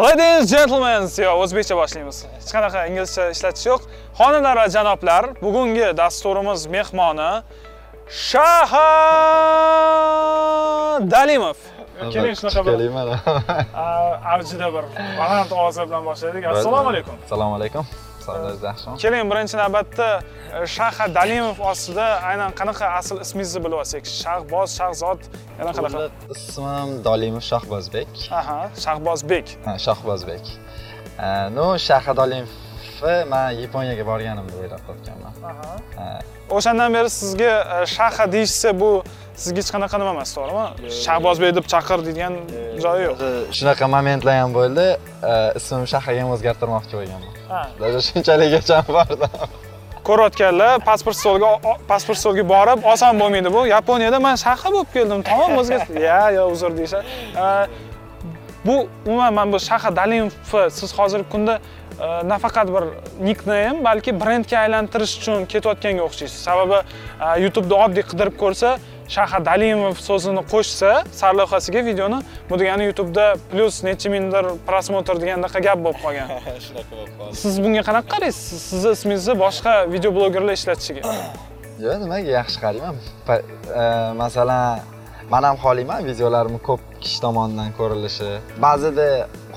Ladies and gentlemen, yo o'zbekcha boshlaymiz. Hech qanaqa inglizcha ishlatish yo'q. Xonimlar va janoblar, bugungi dasturimiz mehmoni Shaha Dalimov. Keling shunaqa bir Keling mana. a, avjida bir baland ovoz bilan boshlaydik. Assalomu alaykum. Assalomu alaykum. Yaxshimi? Keling birinchi navbatda e, Shaha Dalimov ostida aynan qanaqa asl ismingizni bilib olsak. Shahboz, Shahzod, yana qanaqa? Ismim Dolimov Shahbozbek. Aha, Shahbozbek. Ha, Shahbozbek. E, No, Shaha Dolimovni men Yaponiyaga borganimda o'ylab topganman. O'shandan beri sizga e, Shaha deyishsa bu sizga hech qanaqa nima emas, to'g'rimi? Shahbozbek deb chaqir degan joyi yo'q. Shunaqa momentlar ham bo'ldi. e, Ismimni Shahaga ham o'zgartirmoqchi bo'lganman. Ha. Даже shunchaligacha bordim. Ko'rayotganlar pasport stolga pasport stolga borib oson bo'lmaydi bu. Yaponiyada men Shaha bo'lib keldim, tamom o'zga. Ya, yo uzr deyishadi. Bu umuman men bu Shaha Dalimovni siz hozirgi kunda e, nafaqat bir nickname, balki brendga aylantirish uchun ketayotganga o'xshaysiz. Sababi e, YouTube'da oddiy qidirib ko'rsa, Shaha Dalimov so'zini qo'shsa sarlavhasiga videoni, bu degani YouTube'da plyus necha mingdir prosmotr degandaqa gap bo'lib qolgan. Shunaqa bo'lib qoldi. Siz bunga qanaqa qaraysiz? Sizni ismingizni boshqa video blogerlar ishlatishiga. Yo'q, nimaga yaxshi qarayman. E, Masalan, men ham xohlayman videolarimni ko'p kishi tomonidan ko'rilishi. Ba'zida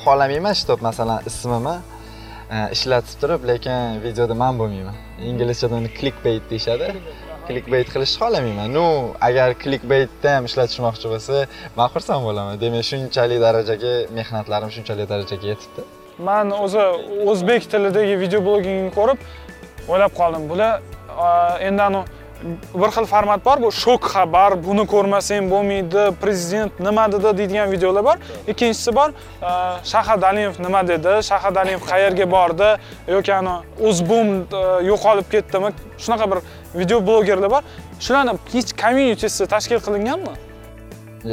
xohlamayman, shtop masalan ismimni e, ishlatib turib, lekin videoda men bo'lmayman. Inglizchada uni clickbait deyishadi. Clickbait qilishni xohlamayman. Nu, agar clickbaitda ham ishlatishmoqchi bo'lsa, men xursand bo'laman. Demak, shunchalik darajaga mehnatlarim shunchalik darajaga yetibdi. Man o'zi o'zbek tilidagi video blogingni ko'rib o'ylab qoldim. Bular endi anu bir xil format bor, bu shok xabar, buni ko'rmasang bo'lmaydi, prezident nima dedi deydigan videolar bor. Ikkinchisi bor, shahar Shaha nima dedi, shahar Dalimov qayerga bordi yoki anu O'zbum e, yo'qolib ketdimi? Shunaqa bir video blogerlar bor. Shularni hech communitysi tashkil qilinganmi?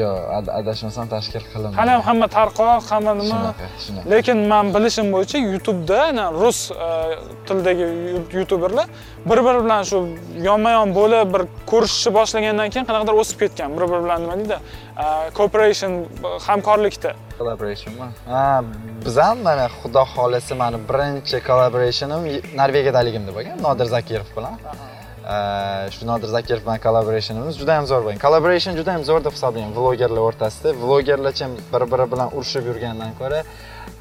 Yo'q, ad- adashmasam tashkil qilinadi. Hali ham hamma tarqoq, hamma nima Shunaqa, shunaqa. lekin men bilishim bo'yicha YouTube'da rus e, tilidagi youtuberlar bir-biri bilan shu yonma-yon bo'lib bir ko'rishishni boshlagandan keyin qanaqadir o'sib ketgan bir-biri bilan nima deydi e, cooperation hamkorlikda Collaborationmi? Ha, biz ham mana xudo xolasa mani birinchi collaborationim Norvegiyadaligimda bo'lgan, Nodir Zakirov bilan. Shu Nodir Zakirov bilan collaborationimiz juda ham zo'r bo'lgan. Collaboration juda ham zo'r deb hisoblayman vlogerlar o'rtasida. Vlogerlarcha bir-biri bilan urushib yurgandan ko'ra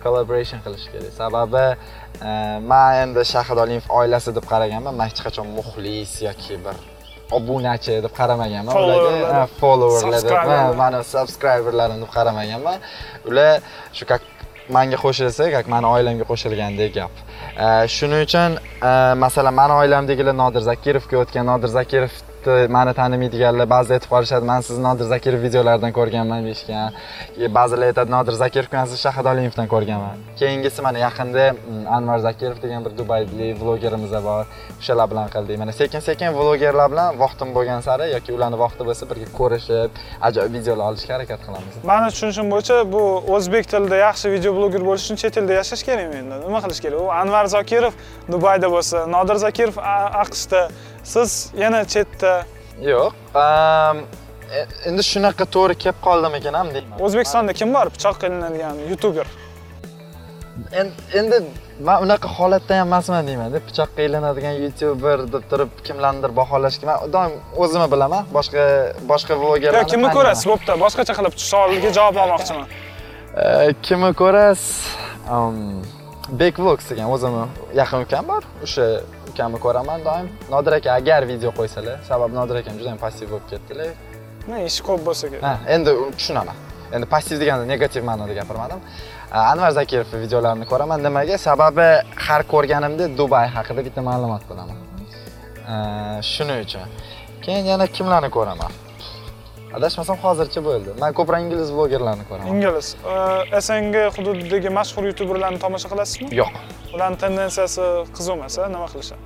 collaboration qilish kerak. Sababi men endi Shahid Olimov oilasi deb qaraganman. Men hech qachon muxlis yoki bir obunachi deb qaramaganman ularga. Followerlar deb, mani subscriberlarim deb qaramaganman. Ular shu как manga qo'shilsa, как mani oilamga qo'shilgandek gap. Shuning uchun e, masalan mani oilamdagilar Nodir Zakirovga o'tgan, Nodir zakirov Zakirovni mani tanimaydiganlar ba'zida aytib qolishadi, men sizni Nodir Zakirov videolaridan ko'rganman deyishgan. E, Ba'zilar aytadi Nodir Zakirovni men sizni Shahid ko'rganman. Keyingisi mana yaqinda mm, Anvar Zakirov degan bir Dubaylik vlogerimiz bor. O'shalar bilan qildik. Mana sekin-sekin vlogerlar bilan vaqtim bo'lgan sari yoki ularni vaqti bo'lsa birga ko'rishib, ajoyib videolar olishga harakat qilamiz. mani tushunishim bo'yicha bu o'zbek tilida yaxshi video bloger bo'lish uchun chet elda yashash kerakmi endi nima qilish kerak u anvar zokirov dubayda bo'lsa nodir zokirov aqshda siz yana chetda. Yo'q. e- Endi shunaqa to'g'ri kelib qoldimikin ham deyman. o'zbekistonda kim bor pichoq qilinadigan youtuber? En- endi men unaqa holatda ham emasman deyman deb pichoqqa ilinadigan youtuber deb turib kimlarnidir baholashga. Men doim o'zimni bilaman boshqa boshqa yo vlogerlarni kimni ko'rasiz? Bo'pti boshqacha qilib savolga javob olmoqchiman. Eh, kimni ko'rasiz? Bek vlogs degan o'zimni yaqin ukam bor o'sha ukamni ko'raman doim nodir aka agar video qo'ysalar sababi nodir akam juda ham passiv bo'lib ketdilar ne ish ko'p bo'lsa kerak Ha, endi tushunaman. Endi passiv deganda negativ ma'noda gapirmadim. Anvar Zakirov videolarini ko'raman. Nimaga? Sababi har ko'rganimda Dubay haqida bitta ma'lumot bilaman. Shuning uchun. Keyin yana kimlarni ko'raman? Adashmasam hozircha bo'ldi. Men ko'proq ingliz vlogerlarni ko'raman. ingliz E, sng hududidagi mashhur youtuberlarni tomosha qilasizmi Yo'q. ularni tendensiyasi qiziq emas nima qilishadi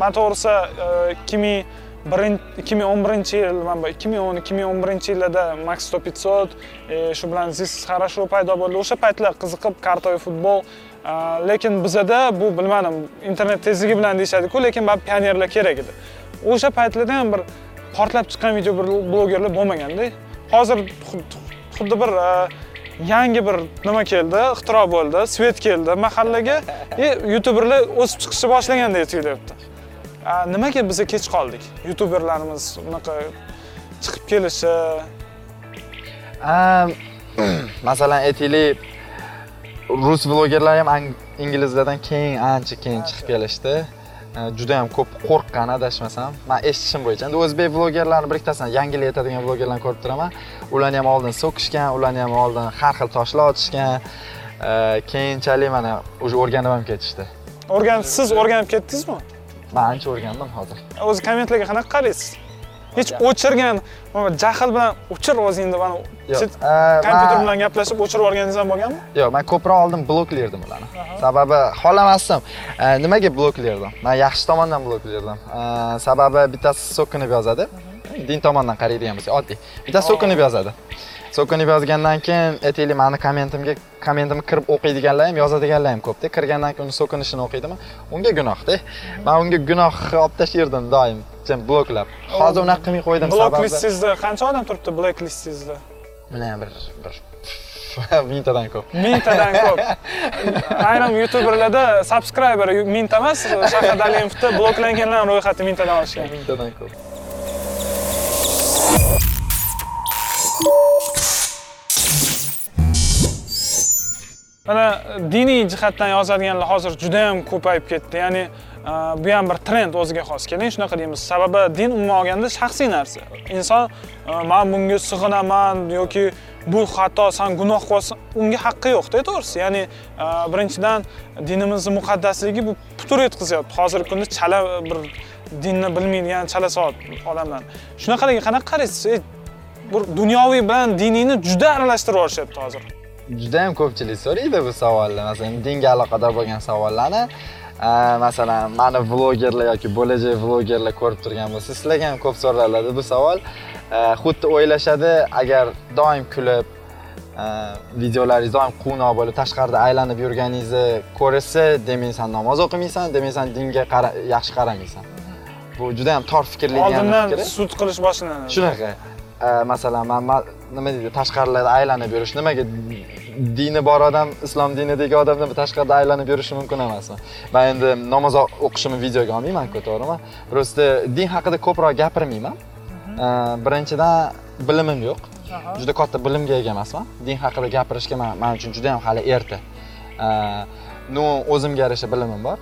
man to'g'risi e, ikki ming birin- ikki ming o'n birinchi yil man bu ikki ming o'n ikki ming o'n birinchi yillarda max sto pятьсот e, shu bilan zis хорошо paydo bo'ldi o'sha paytlar qiziqib kartoy futbol e, lekin bizada bu bilmadim internet tezligi bilan deyishadiku lekin baribir pionerlar kerak edi o'sha paytlarda ham bir portlab chiqqan video blogerlar bo'lmaganda hozir xud- xuddi bir e, yangi bir nima keldi? Ixtiro bo'ldi svet keldi mahallaga. И youtuberlar o'sib chiqishni boshlagandek tuyulyapti nimaga biz kech qoldik? Youtuberlarimiz unaqa chiqib kelishi. Masalan aytaylik rus vlogerlar ham inglizlardan keyin ancha keyin chiqib kelishdi. E, juda ham ko'p qo'rqqan adashmasam man eshitishim bo'yicha. Endi o'zbek vlogerlarini bir ikkitasidan yangi yil aytadigan vlogerlarni ko'rib turaman. Ularni ham oldin so'kishgan ularni ham oldin har xil toshlar otishgan. Keyinchalik mana уже o'rganib ham ketishdi. O'rganib siz o'rganib ketdingizmi? Man ancha o'rgandim hozir. O'zi kommentlarga qanaqa qaraysiz hech o'chirgan jahl bilan o'chir o'zingni mana Yo'q, chet- e, kompyuter man- bilan gaplashib o'chirib yuborganingiz ham bo'lganmi Yo'q, men ko'proq oldin bloklardim ularni. Sababi xohlamasdim. E, Nimaga bloklardim? Men yaxshi tomondan bloklardim. E, Sababi bittasi so'kinib yozadi. Din tomondan qaraydigan bo'lsak, oddiy. Bittasi so'kinib yozadi. So'kinib yozgandan keyin aytaylik mani kommentimga kommentimni kirib o'qiydiganlar ham, yozadiganlar ham ko'pda. Kirgandan keyin uni so'kinishini o'qiydimi? Unga gunohda. Men unga gunoh olib tashlardim doim, jim bloklab. Hozir unaqa qilmay qo'ydim blok listingizda qancha odam turibdi blok listingizda Bilan bir bir mingtadan ko'p. mingtadan ko'p ayrim youtuberlarda subscriberi mingta emas shahar dalimovni bloklanganlar ro'yxati mingtadan oshgan Mingtadan ko'p. mana diniy jihatdan yozadiganlar hozir juda ham ko'payib ketdi ya'ni bu ham bir trend o'ziga xos keling shunaqa deymiz sababi din umuman olganda shaxsiy narsa. Inson man bunga sig'inaman yoki bu xato san gunoh qilyapsan unga haqqi yo'qda e, to'g'risi. Ya'ni birinchidan dinimizni muqaddasligi bu putur yetkazyapti. Hozirgi kunda chala bir dinni bilmaydigan chala savod odamlar. Shunaqalarga qanaqa qaraysiz? E, bir dunyoviy bilan diniyni juda aralashtirib yuborishyapti hozir. Juda ham ko'pchilik so'raydi bu savolni. Masalan dinga aloqador bo'lgan savollarni. Masalan mani vlogerlar yoki bo'lajak vlogerlar ko'rib turgan bo'lsa sizlarga ham ko'p so'raladi bu savol. Xuddi o'ylashadi agar doim kulib videolaringiz doim quvnoq bo'lib tashqarida aylanib yurganingizni ko'rishsa demak san namoz o'qimaysan demak san dinga yaxshi qaramaysan bu juda ham tor fikrli oldindan sud qilish boshlanadi. Shunaqa masalan man ma- nima deydi tashqarilarda aylanib yurish nimaga? Dini bor odam islom dinidagi odamdan tashqarida aylanib yurishi mumkin emasmi man endi namoz o'qishimni videoga olmaymanku to'g'rimi просто din haqida ko'proq gapirmayman. Birinchidan bilimim yo'q. Juda katta bilimga ega emasman. Din haqida gapirishga man uchun juda ham hali erta. Ну o'zimga yarasha bilimim bor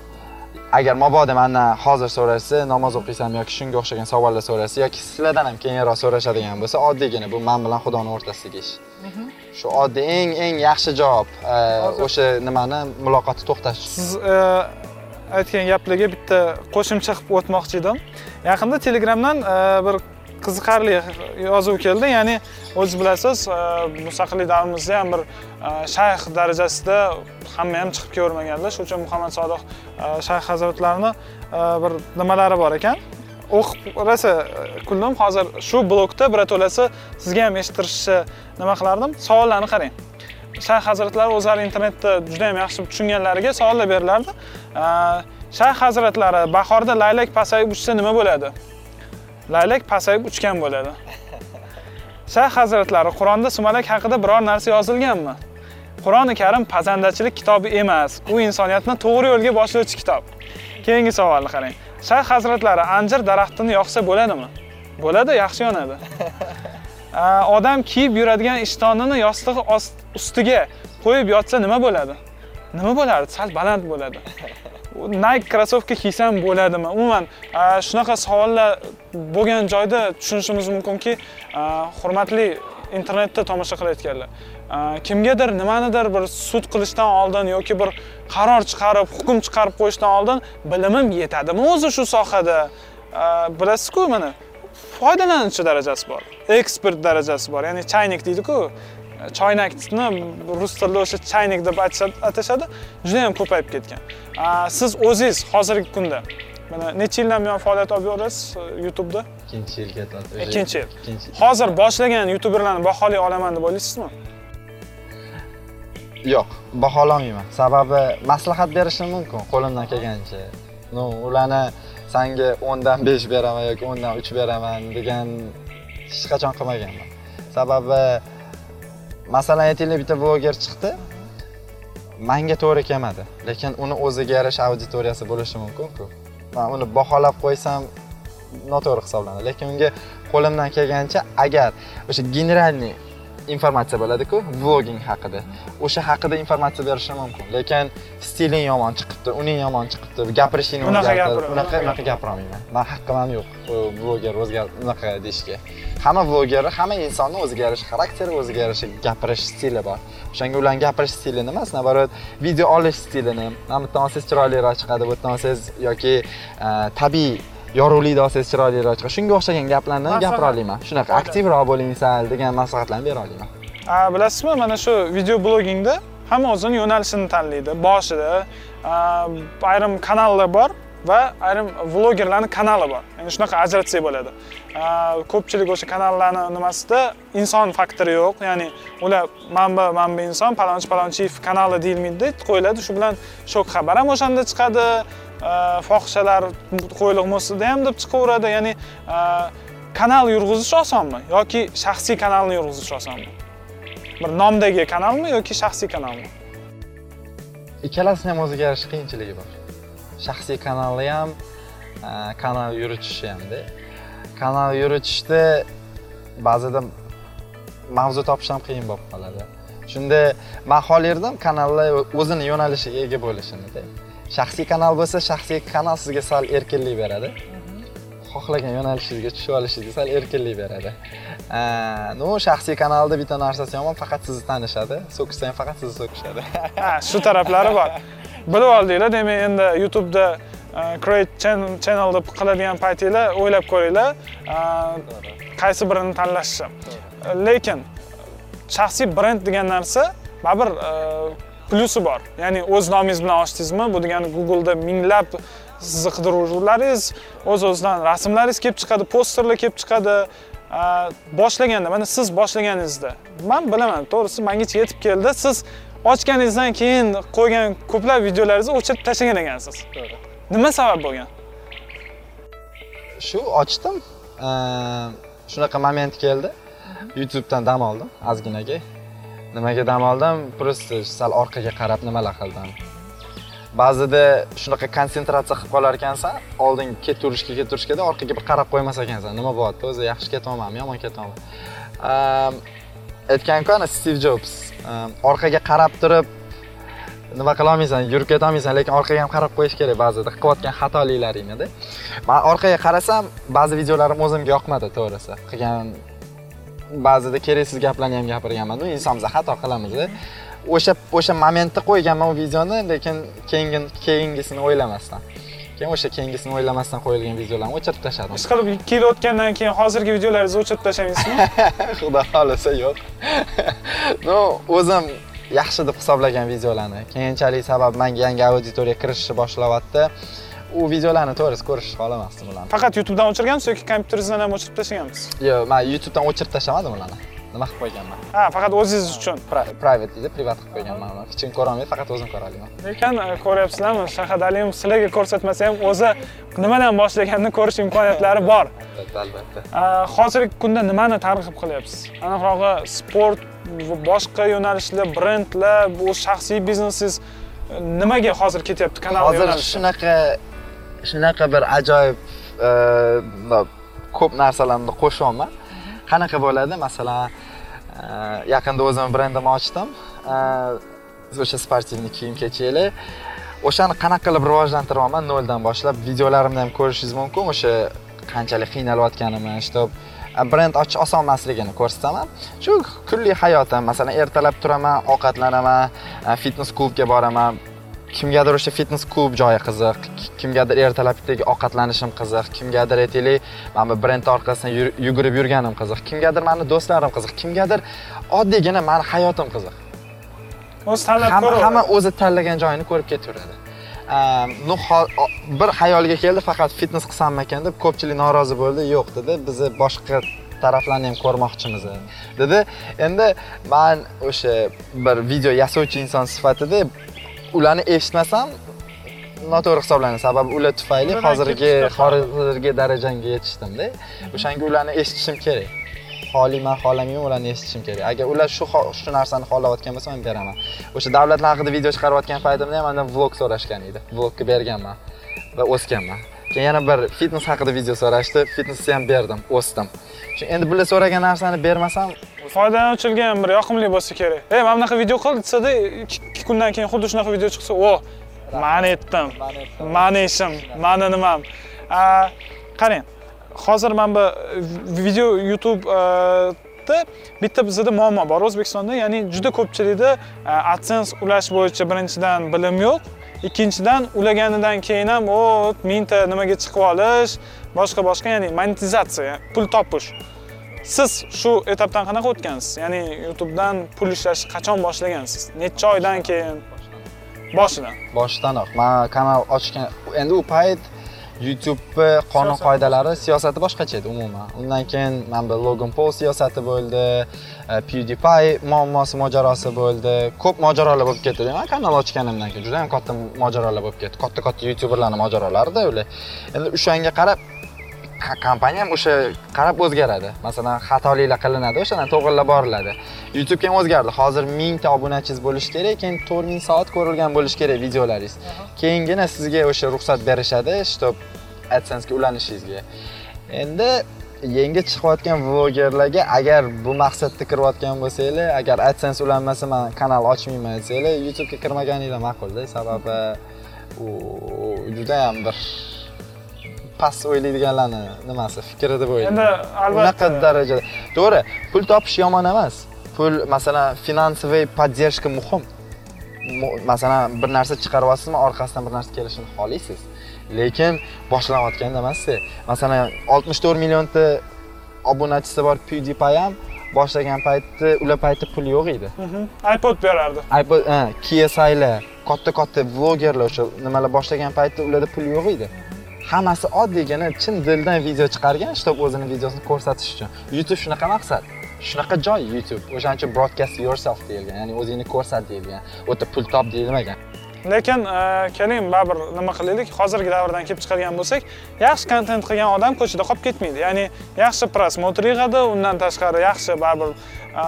agar mabodo mandan hozir so'rashsa namoz o'qiysanmi yoki shunga o'xshagan savollar so'rashsa yoki sizlardan ham keyinroq so'rashadigan bo'lsa oddiygina bu man bilan xudoni o'rtasidagi ish. Shu oddiy eng eng yaxshi javob e, o'sha nimani muloqotni to'xtatish. Siz e, aytgan gaplarga bitta qo'shimcha qilib o'tmoqchi edim. Yaqinda telegramdan e, bir qiziqarli yozuv keldi. Ya'ni o'zingiz bilasiz e, mustaqillik davrimizda ham bir e, shayx darajasida hamma ham chiqib ko'rmaganlar. Shuning uchun muhammad sodiq e, shayx hazratlarini bir nimalari bor ekan. O'qib rosa kuldim hozir shu blokda birato'lasi sizga ham eshittirishni nima qilardim? Savollarni qarang. Shayx hazratlari o'zlari internetda juda ham yaxshi tushunganlariga savollar berilardi. Shayx hazratlari bahorda laylak pasayib uchsa nima bo'ladi? Laylak pasayib uchgan bo'ladi. Shayx hazratlari qur'onda sumalak haqida biror narsa yozilganmi? Qur'oni karim pazandachilik kitobi emas u insoniyatni to'g'ri yo'lga boshlovchi kitob. Keyingi savolni qarang. Shayx hazratlari anjir daraxtini yoqsa bo'ladimi? Bo'ladi yaxshi yonadi. Odam kiyib yuradigan ishtonini yostig'i ustiga qo'yib yotsa nima bo'ladi? Nima bo'lardi? Sal baland bo'ladi. Nike krossovka kiysam bo'ladimi? Umuman shunaqa savollar bo'lgan joyda tushunishimiz mumkinki hurmatli internetda tomosha qilayotganlar kimgadir nimanidir bir sud qilishdan oldin yoki bir qaror chiqarib hukm chiqarib qo'yishdan oldin bilimim yetadimi o'zi shu sohada? Bilasizku mana foydalanuvchi darajasi bor ekspert darajasi bor ya'ni chaynik deydiku. Choynakni rus tilida o'sha chaynik deb atashadi juda yam ko'payib ketgan. Siz o'zingiz hozirgi kunda mana necha yildan buyon faoliyat olib borasiz e, youtubeda? Ikkinchi yilga yil. Ikkinchi yil. hozir boshlagan youtuberlarni baholay olaman deb o'ylaysizmi? Yo'q baholamayman sababi maslahat berishim mumkin qo'limdan kelgancha ну ularni sanga o'ndan besh beraman yoki o'ndan uch beraman degan hech qachon qilmaganman. Sababi masalan aytaylik bitta bloger chiqdi manga to'g'ri kelmadi lekin uni o'ziga yarasha auditoriyasi bo'lishi mumkin-ku. man uni baholab qo'ysam noto'g'ri hisoblanadi lekin unga qo'limdan kelgancha agar o'sha generalniy informatsiya bo'ladi-ku vloging haqida. O'sha haqida informatsiya berishim mumkin lekin stiling yomon chiqibdi uning yomon chiqibdi gapirishingni Unaqa unaqa unaqa gapirolmayman man haqqim ham yo'q u vloger o'zgar unaqa deyishga. Hamma vloger hamma insonni o'ziga yarasha xarakteri o'ziga yarasha gapirish stili bor. O'shanga ularni gapirish stilini emas naоборот video olish stilini mana bitta olsangiz chiroyliroq chiqadi bu yerdan olsangiz yoki e, tabiiy yorug'likda olsangiz chiroyliroq chiqadi shunga o'xshagan gaplarni gapira olaman shunaqa aktivroq bo'ling sal degan maslahatlarni bera olaman bilasizmi? Mana shu video blogingda hamma o'zini yo'nalishini tanlaydi. Boshida ayrim kanallar bor va ayrim vlogerlarni kanali bor. Ya'ni shunaqa ajratsak bo'ladi. Ko'pchilik o'sha kanallarni nimasida inson faktori yo'q. Ya'ni ular manba manba inson palonchi palonchiyev kanali deyilmaydida qo'yiladi. Shu bilan shok xabar ham o'shanda chiqadi Э, fohishalar qo'yliq mo'sida ham deb chiqaveradi. Ya'ni e, kanal yurg'izish osonmi yoki shaxsiy kanalni yurg'izish osonmi? Bir nomdagi kanalmi yoki shaxsiy kanalmi? Ikkalasini ham o'ziga yarasha qiyinchiligi bor. Shaxsiy kanalni ham e, kanal yuritishi hamda kanal yuritishda ba'zida mavzu topish ham qiyin bo'lib qoladi. Shunda man xohlardim kanallar o'zini yo'nalishiga ega bo'lishini shaxsiy kanal bo'lsa shaxsiy kanal sizga sal erkinlik beradi. Xohlagan yo'nalishingizga tushib olishingizga sal erkinlik beradi. Ну shaxsiy kanalda bitta narsasi yomon faqat sizni tanishadi. So'kishsa ham faqat sizni so'kishadi. Ha shu taraflari bor. Bilib oldinglar demak endi youtubeda e, create channel channel deb qiladigan paytinglar o'ylab ko'ringlar. E, qaysi birini tanlashni lekin shaxsiy brend degan narsa baribir e, plyusi bor. Ya'ni o'z nomingiz bilan ochdingizmi? Bu degani googleda minglab sizni qidiruvlaringiz o'z o'zidan rasmlaringiz kelib chiqadi posterlar kelib chiqadi boshlaganda mana siz boshlaganingizda. Man bilaman to'g'risi mangacha yetib keldi. Siz ochganingizdan keyin qo'ygan ko'plab videolaringizni o'chirib tashlagan ekansiz. Nima sabab bo'lgan? Shu ochdim. Shunaqa moment keldi. Youtubedan dam oldim ozginaga nimaga dam oldim? Просто sal orqaga qarab nimalar qildim? Ba'zida shunaqa konsentratsiya qilib qolar ekansan oldin ketaverishga ketaverishgada orqaga bir qarab qo'ymas ekansan. Nima bo'lyapti? O'zi yaxshi ketyapmanmi yomon ketyapmanmi aytganku ana stiv jobs. Orqaga qarab turib nima qilolmaysan yurib ketolmaysan lekin orqaga ham qarab qo'yish kerak ba'zida. Qilayotgan xatoliklaringni man orqaga qarasam ba'zi videolarim o'zimga yoqmadi to'g'risi. Qilgan ba'zida keraksiz gaplarni ham gapirganman nu insonmiz xato qilamiz o'sha o'sha momentda qo'yganman u videoni lekin keyingi keyingisini o'ylamasdan keyin o'sha keyingisini o'ylamasdan qo'yilgan videolarni o'chirib tashladim. Ishqilib ikki yil o'tgandan keyin hozirgi videolaringizni o'chirib tashlamaysizmi xudo xohlasa yo'q. Ну o'zim yaxshi deb hisoblagan videolarni keyinchalik sabab manga yangi auditoriya kirishni boshlayapti u videolarni to'g'risi ko'rishni xohlamasdim ularni. Faqat youtubedan o'chirganmisiz yoki kompyuteringizdan ham o'chirib tashlaganmisiz? Yo'q man youtubedan o'chirib tashlamadim ularni. Nima qilib qo'yganman? Ha faqat o'zingiz uchun. Pri- private deydi privat qilib qo'yganman uni hech kim ko'rolmaydi faqat o'zim ko'ra olaman lekin e, ko'ryapsizlarmi? Shahad aliyev sizlarga ko'rsatmasa ham o'zi nimadan boshlaganini ko'rish imkoniyatlari bor. Albatta albatta. A, hozirgi kunda nimani targ'ib qilyapsiz aniqrog'i sport boshqa yo'nalishlar brendlar bu shaxsiy biznesingiz e, nimaga hozir ketyapti kanal hozir shunaqa shunaqa bir ajoyib e, ko'p narsalarni qo'shyapman qanaqa bo'ladi? Masalan e, yaqinda o'zim brendimni ochdim. E, o'sha sportivniy kiyim kechaklar o'shani qanaqa qilib rivojlantiryapman noldan boshlab. Videolarimni ham ko'rishingiz mumkin. O'sha qanchalik qiynalayotganimni shtob brend ochish oson emasligini ko'rsataman. Shu kunlik hayotim. Masalan ertalab turaman ovqatlanaman fitnes klubga boraman. Kimgadir o'sha fitnes klub joyi qiziq ki- kimgadir ertalabdagi ovqatlanishim qiziq kimgadir aytaylik mana bu brend orqasidan yugurib yurganim qiziq kimgadir mani do'stlarim qiziq kimgadir oddiygina mani hayotim qiziq. O'zi tanlab ko'raveradi. hamma o'zi tanlagan joyini ko'rib ketaveradi. Ehm, bir xayolga keldi faqat fitnes qilsammikan deb ko'pchilik norozi bo'ldi. Yo'q dedi bizni boshqa taraflarni ham ko'rmoqchimiz dedi. Endi man o'sha bir video yasovchi inson sifatida ularni eshitmasam noto'g'ri hisoblanadi. Sababi ular tufayli hozirgi hozirgi darajamga yetishtimda o'shanga ularni eshitishim kerak. Xohlayman xohlamayman ularni eshitishim kerak. Agar ular shu shu narsani xohlayotgan bo'lsa men beraman. O'sha davlatlar haqida video chiqarayotgan paytimda ham mandan vlog so'rashgan edi. Vlogga berganman va o'sganman keyin yana bir fitnes haqida video so'rashdi. Fitnesni ham berdim o'sdim. Endi bular so'ragan narsani bermasam foydalanuvchilarga ham bir yoqimli bo'lsa kerak. Ey mana bunaqa video qil desada ikki kundan keyin xuddi shunaqa video chiqsa o mani aytdim mani ishim mani nimam. Qarang hozir mana bu video youtubeda bitta bizada muammo bor. O'zbekistonda ya'ni juda ko'pchilikda adsense ulash bo'yicha birinchidan bilim yo'q. Ikkinchidan ulaganidan keyin ham o mingta nimaga chiqib olish boshqa boshqa ya'ni monetizatsiya pul topish. Siz shu etapdan qanaqa o'tgansiz? Ya'ni youtubedan pul ishlashni qachon boshlagansiz? Necha oydan keyin? Boshidan. Boshidanoq man kanal ochgan endi u payt youtube qonun qoidalari siyosati boshqacha edi umuman. Undan keyin mana bu logan paul siyosati bo'ldi e, pewdiepie muammosi mojarosi bo'ldi ko'p mojarolar bo'lib ketdi. Man kanal ochganimdan keyin juda ham katta mojarolar bo'lib ketdi. Katta katta youtuberlarni mojarolarida ular endi o'shanga qarab kompaniya ham o'sha qarab o'zgaradi. Masalan xatoliklar qilinadi o'shadan to'g'irlab boriladi. Youtube ham o'zgardi. Hozir mingta obunachingiz bo'lishi kerak keyin to'rt ming soat ko'rilgan bo'lishi kerak videolaringiz. Keyingina sizga o'sha ruxsat berishadi чтоб adsencega ulanishingizga. Endi yangi chiqayotgan vlogerlarga agar bu maqsadda kirayotgan bo'lsanglar agar adsense ulanmasa man kanal ochmayman desanglar youtubega kirmaganinglar ma'qulda. Sababi u judayam bir past o'ylaydiganlarni nimasi fikri deb o'ylayman endi unaqa albatta darajada. To'g'ri pul topish yomon emas. Pul masalan finansoviy поддержка muhim. Mu- masalan bir narsa chiqaryapsizmi orqasidan bir narsa kelishini xohlaysiz. Lekin boshlanayotganda emasda masalan 64 millionta obunachisi bor pewdiepie ham boshlagan paytda ular payti pul yo'q edi. Ipod berardi. iPod, KSI'lar, katta katta vlogerlar o'sha nimalar boshlagan paytda ularda pul yo'q edi. Hammasi oddiygina chin dildan video chiqargan, чтобы o'zini videosini ko'rsatish uchun. YouTube shunaqa maqsad. Shunaqa joy YouTube. O'shaning uchun broadcast yourself deyilgan, ya'ni o'zingni ko'rsat deyilgan. O'ta pul top deyilmagan. lekin e, keling baribir nima qilaylik hozirgi davrdan kelib chiqadigan bo'lsak yaxshi kontent qilgan odam ko'chada qolib ketmaydi ya'ni yaxshi prosmotr yig'adi undan tashqari yaxshi baribir e,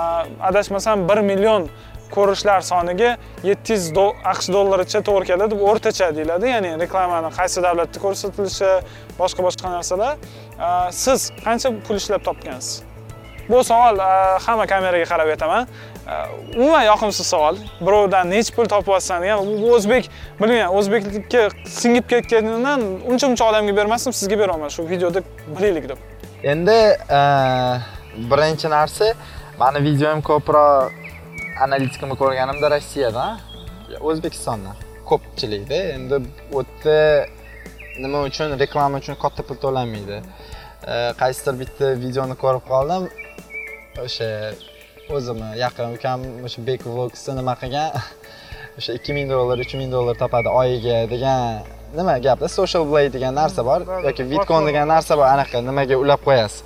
adashmasam bir million ko'rishlar soniga 700 do- aqsh dollaricha to'g'ri keladi. Deb o'rtacha deyiladi ya'ni reklamani qaysi davlatda ko'rsatilishi boshqa boshqa narsalar. Siz qancha pul ishlab topgansiz? Bu savol hamma kameraga qarab aytaman. Umuman yoqimsiz savol. Birovdan necha pul topyapsan degan bu o'zbek bilmayman o'zbeklikka singib ketganidan uncha muncha odamga bermasdim sizga beraman shu videoda bilaylik deb. Endi birinchi narsa mani videom ko'proq analitikimni ko'rganimda Rossiyada, O'zbekistondan ko'pchilikda. Endi u yerda nima uchun reklama uchun katta pul to'lanmaydi. E, Qaysidir bitta videoni ko'rib qoldim. O'sha o'zimni yaqin ukam o'sha Bek Vlogsni nima qilgan o'sha 2000 dollar, 3000 dollar topadi oyiga degan nima gapda social blade degan narsa bor yoki bitcoin degan narsa bor anaqa nimaga ulab qo'yasiz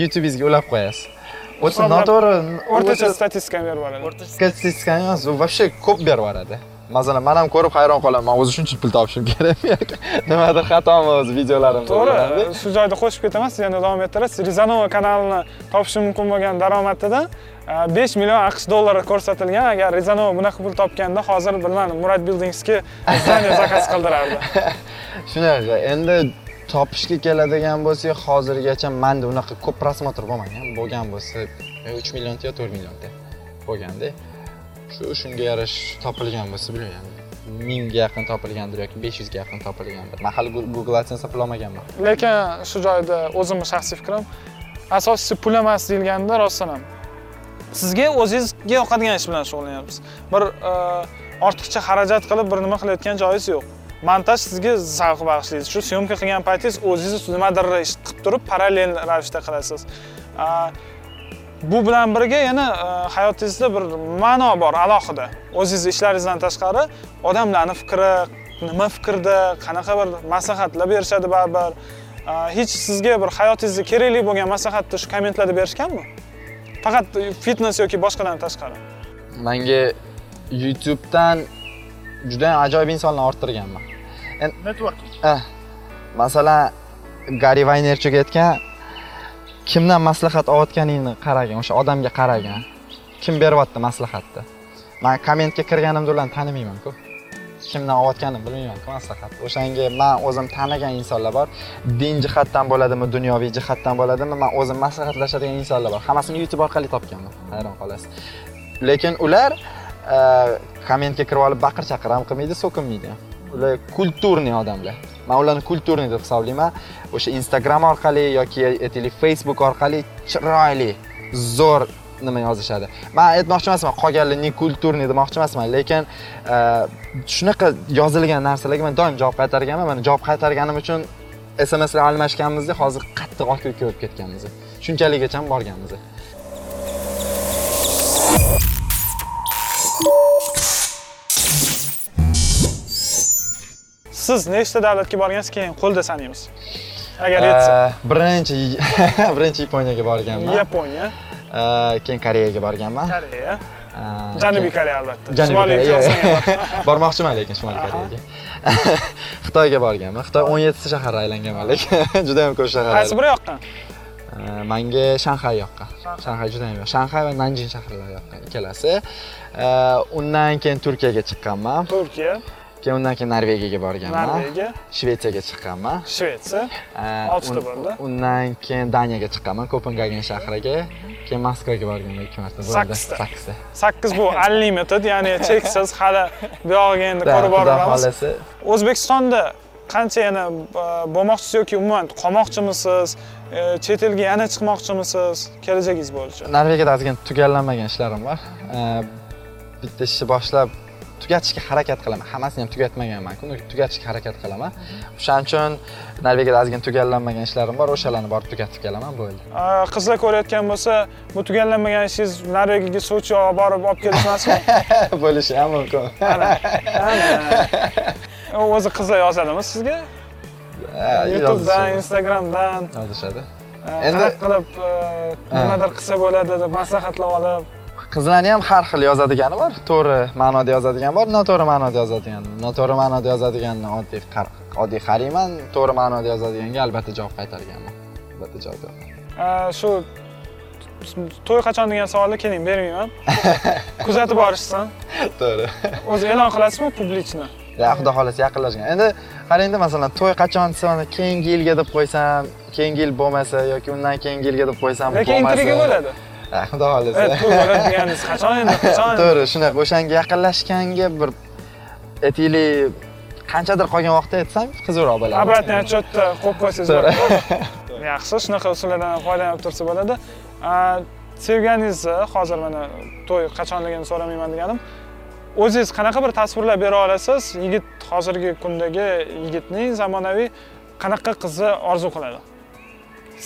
youtubingizga ulab qo'yasiz Hisoblab- noto'g'ri o'rtacha statistikani berib yuboradi statistika emas u вообще ko'p berib yuboradi masalan man ham ko'rib hayron qolaman man o'zi shuncha pul topishim kerakmi yoki nimadir xatomi o'zi videolarimda to'g'ri shu joyda qo'shib ketaman siz yana davom ettirasiz rizanova kanalini topishi mumkin bo'lgan daromadidan 5 million aqsh dollari ko'rsatilgan agar rizanova bunaqa pul topganda hozir bilmadim murad bildingsga zdание zakaz qildirardi shunaqa endi topishga keladigan bo'lsak hozirgacha manda unaqa ko'p prosmotr bo'lmagan bo'lgan bo'lsa 3 millionta yo 4 millionta bo'lganda shu shunga yarasha topilgan bo'lsa bilmayman mingga yaqin topilgandir yoki 500 ga yaqin topilgandir. Man hali google adsense pul olmaganman. Lekin shu joyda o'zimni shaxsiy fikrim asosiysi pul emas deyilganda rostdan ham. Sizga o'zingizga yoqadigan ish bilan shug'ullanyapsiz bir e, ortiqcha xarajat qilib bir nima qilayotgan joyingiz yo'q montaj sizga zavq bag'ishlaydi. Shu syomka qilgan paytingiz o'zingiz nimadir ish qilib turib parallel ravishda qilasiz. Bu bilan birga yana e, hayotingizda bir ma'no bor alohida. O'zingizni ishlaringizdan tashqari odamlarni fikri nima fikrda qanaqa bir maslahatlar berishadi baribir. Hech sizga bir hayotingizda kerakli bo'lgan maslahatni shu kommentlarda berishganmi? Faqat fitnes yoki boshqadan tashqari. Menga youtubedan juda ajoyib insonlarni orttirganman. Networking. Eh, masalan gari vaynerchik aytgan kimdan maslahat olayotganingni qaragin o'sha odamga qaragin. Kim beryapti maslahatni? Man kommentga kirganimda ularni tanimaymanku. Kimdan olayotganimni bilmaymanku maslahat o'shanga man o'zim tanigan insonlar bor. Din jihatdan bo'ladimi dunyoviy jihatdan bo'ladimi man o'zim maslahatlashadigan insonlar bor. Hammasini youtube orqali topganman. Hayron qolasiz. Lekin ular e, kommentga kirib olib baqir chaqir ham qilmaydi so'kinmaydi. ham ular kulturniy odamlar man ularni kulturniy deb hisoblayman. O'sha instagram orqali yoki aytaylik facebook orqali chiroyli zo'r nima yozishadi. Man aytmoqchi emasman qolganlar не kulturniy demoqchi emasman lekin e, shunaqa yozilgan narsalarga man doim javob qaytarganman. Mana javob qaytarganim uchun smslar almashganmizda hozir qattiq okrikka ko'rib ketganmiz shunchalikgacha borganmiz siz nechta davlatga borgansiz keyin qo'lda sanaymiz. Agar yetsa birinchi birinchi yaponiyaga borganman. Yaponiya. Keyin koreyaga borganman. Koreya. Janubiy koreya albatta. Janubiy Koreya. Bormoqchiman lekin shimoliy koreyaga. Xitoyga borganman. Xitoy 17 ta shaharni aylanganman lekin juda ham ko'p shaharlar qaysi biri yoqqan? Manga shanxay yoqqan. Shanxay. Juda ham shanxay va nanjin shaharlari yoqqan ikkalasi. Undan keyin turkiyaga chiqqanman. Turkiya keyin undan keyin norvegiyaga borganman norvegiya shvetsiyaga chiqqanman shvetsiya Oltita bo'ldi. undan keyin daniyaga chiqqanman kopengagen shahriga keyin moskvaga borganman ikki marta bo'ldi Sakkizta. sakkiz bu unlimited ya'ni cheksiz hali bu yog'iga endi ko'rib xudo boramiz xohlasa o'zbekistonda qancha yana bo'lmoqchisiz yoki umuman qolmoqchimisiz chet elga yana chiqmoqchimisiz kelajagingiz bo'yicha norvegiyada ozgina tugallanmagan ishlarim bor bitta ishni boshlab tugatishga harakat qilaman. Hammasini ham tugatmaganmanku uni tugatishga harakat qilaman. O'shaning uchun norvegiyada ozgina tugallanmagan ishlarim bor o'shalarni borib tugatib kelaman bo'ldi. Qizlar ko'rayotgan bo'lsa bu tugallanmagan ishingiz norvegiyaga sochi olib borib olib kelish emasmi bo'lishi ham mumkin. O'zi qizlar yozadimi sizga? Youtubedan instagramdan. Yozishadi. Endi- qilib nimadir qilsa bo'ladi deb maslahatlab olib qizlarni ham har xil yozadigani bor. To'g'ri ma'noda yozadigan bor noto'g'ri ma'noda yozadigan. Noto'g'ri ma'noda yozadiganni oddiy oddiy qarayman to'g'ri ma'noda yozadiganga albatta javob qaytarganman. Albatta javob beraman. shu to'y qachon degan savolni keling bermayman. Kuzatib borishsin. To'g'ri. O'zi e'lon qilasizmi publichni xudo xohlasa yaqinlashgan. Endi qarangda masalan to'y qachon desam keyingi yilga deb qo'ysam keyingi yil bo'lmasa yoki undan keyingi yilga deb qo'ysam lekin intriga bo'ladi xudo xohlasa. Deganingiz qachon endi qachon to'g'ri shunaqa o'shanga yaqinlashganga bir aytaylik qanchadir qolgan vaqtda aytsam qizig'roq bo'ladi. Обратный отчетda qo'yib qo'ysangiz To'g'ri. bo'ladi. Yaxshi shunaqa usullardan foydalanib tursa bo'ladi. Sevganingizni hozir mana to'y qachonligini so'ramayman deganim o'zingiz qanaqa bir tasvirlar bera olasiz? Yigit hozirgi kundagi yigitning zamonaviy qanaqa qizni orzu qiladi?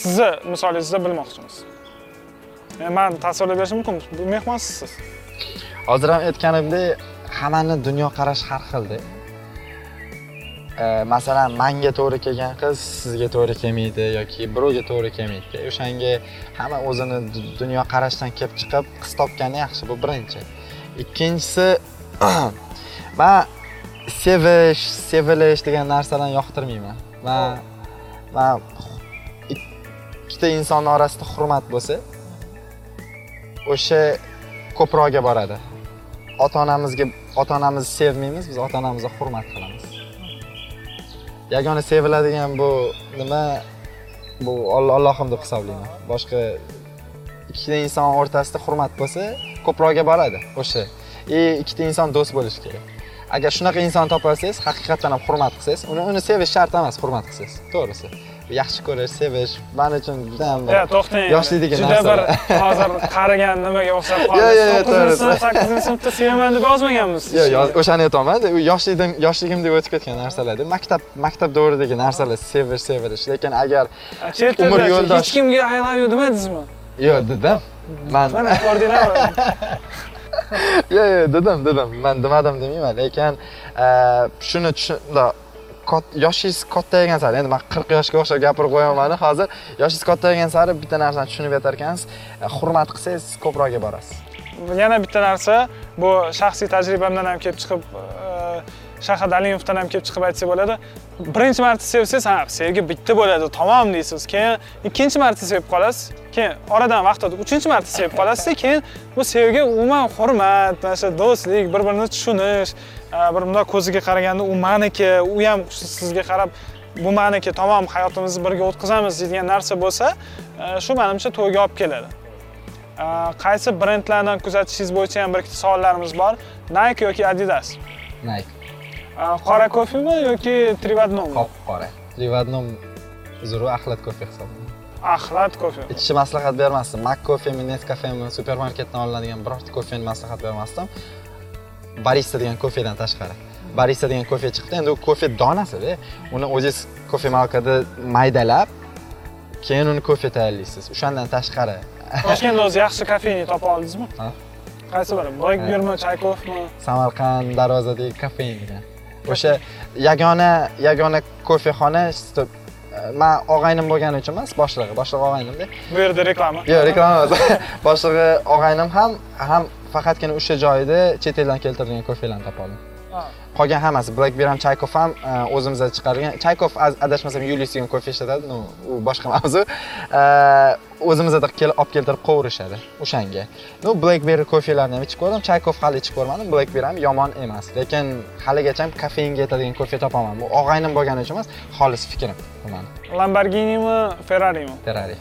Sizni misolingizda bilmoqchimiz E, man tasvirlab berishim mumkin. Bu mehmonsiz. Siz hozir ham aytganimdek hammani dunyoqarashi har xilda. E, masalan manga to'g'ri kelgan qiz sizga to'g'ri kelmaydi yoki birovga to'g'ri kelmaydi o'shanga hamma o'zini du- dunyoqarashdan kelib chiqib qiz topgani yaxshi bu birinchi. Ikkinchisi man sevish sevilish degan narsalarni yoqtirmayman. Man man ikkita insonni orasida hurmat bo'lsa o'sha ko'proqga boradi. Ota onamizga ota onamizni sevmaymiz biz ota onamizga hurmat qilamiz. Yagona seviladigan bu nima? Bu Alloh Allohim deb hisoblayman. Boshqa ikkita inson o'rtasida hurmat bo'lsa ko'proqga boradi o'sha. И ikkita inson do'st bo'lishi kerak. Agar shunaqa inson topolsangiz haqiqatdan ham hurmat qilsangiz uni uni sevish shart emas hurmat qilsangiz. To'g'risi. Yaxshi ko'rish sevish man uchun juda ham Ya to'xtang. yoshlikdagi Juda bir hozir qarigan nimaga o'xshab qoldi. 9 to'g'ri. sinf, 8 sinfda sevaman deb yozmaganmiz. yo'q o'shani aytyapman u yoshligim yoshligimda o'tib ketgan narsalar maktab maktab davridagi narsalar sevish sevilish lekin agar umr yo'ldosh- hech kimga I love you demadingizmi? yo'q dedim man Mana ko'rdinglarmi? yo'q yo'q dedim dedim man demadim demayman lekin e, shuni tushun- yoshingiz kattaygan sari. Endi man qirq yoshga o'xshab gapirib qo'yaman hozir yoshingiz kattaygan sari bitta narsani tushunib yetar ekansiz e, hurmat qilsangiz ko'proqga borasiz. Yana bitta narsa, bu shaxsiy tajribamdan ham kelib chiqib e, shahar dalimovdan ham kelib chiqib aytsak bo'ladi. Birinchi marta sevsangiz ha sevgi bitta bo'ladi tamom deysiz. Keyin ikkinchi marta sevib qolasiz. Keyin oradan vaqt o'tib uchinchi marta sevib qolasiz. Keyin bu sevgi umuman hurmat mana shu do'stlik bir birini tushunish bir bundoq ko'ziga qaraganda u maniki u ham sizga qarab bu maniki tamom hayotimizni birga o'tkazamiz deydigan narsa bo'lsa shu manimcha to'yga olib keladi qaysi brendlarni kuzatishingiz bo'yicha ham bir ikkita savollarimiz bor nike yoki adidas? Nike. Qora kofemi yoki три в одном qop qora три в одном uzru axlat kofe hisoblanadi axlat kofe ichishni maslahat bermasdim mak kofemi neskafemi supermarketdan olinadigan birorta kofeni maslahat bermasdim barista degan kofedan tashqari. Barista degan kofe chiqdi. Endi u kofe donasida uni o'zingiz kofe malkada maydalab keyin uni kofe tayyorlaysiz. O'shandan tashqari. Toshkentda o'zi yaxshi kofeni topa oldingizmi? Qaysi biri? Blackbeermi chaykovmi? Samarqand darvozadagi kafein degan. O'sha yagona yagona kofexona man og'aynim bo'lgani uchun emas boshlig'i boshlig'i og'aynimda. Bu yerda reklama. Yo'q reklama emas. Boshlig'i og'aynim ham ham faqatgina o'sha joyda chet eldan keltirilgan kofelarni topa oldim. Qolgan hammasi. Blackbeer ham chaykov ham e, o'zimizda chiqargan. Chaykov az- adashmasam degan kofe ishlatadi ну u boshqa mavzu. E, o'zimizda olib keltirib qovurishadi o'shanga. Ну blackberry kofelarni ham ichib ko'rdim. Chaykov hali ichib ko'rmadim. Blackberry ham yomon emas. Lekin haligacha ham kofeinga yetadigan kofe topaman. Bu og'aynim bo'lgani uchun emas xolis fikrim bu mani lamborghinimi ferrarimi? Ferrari.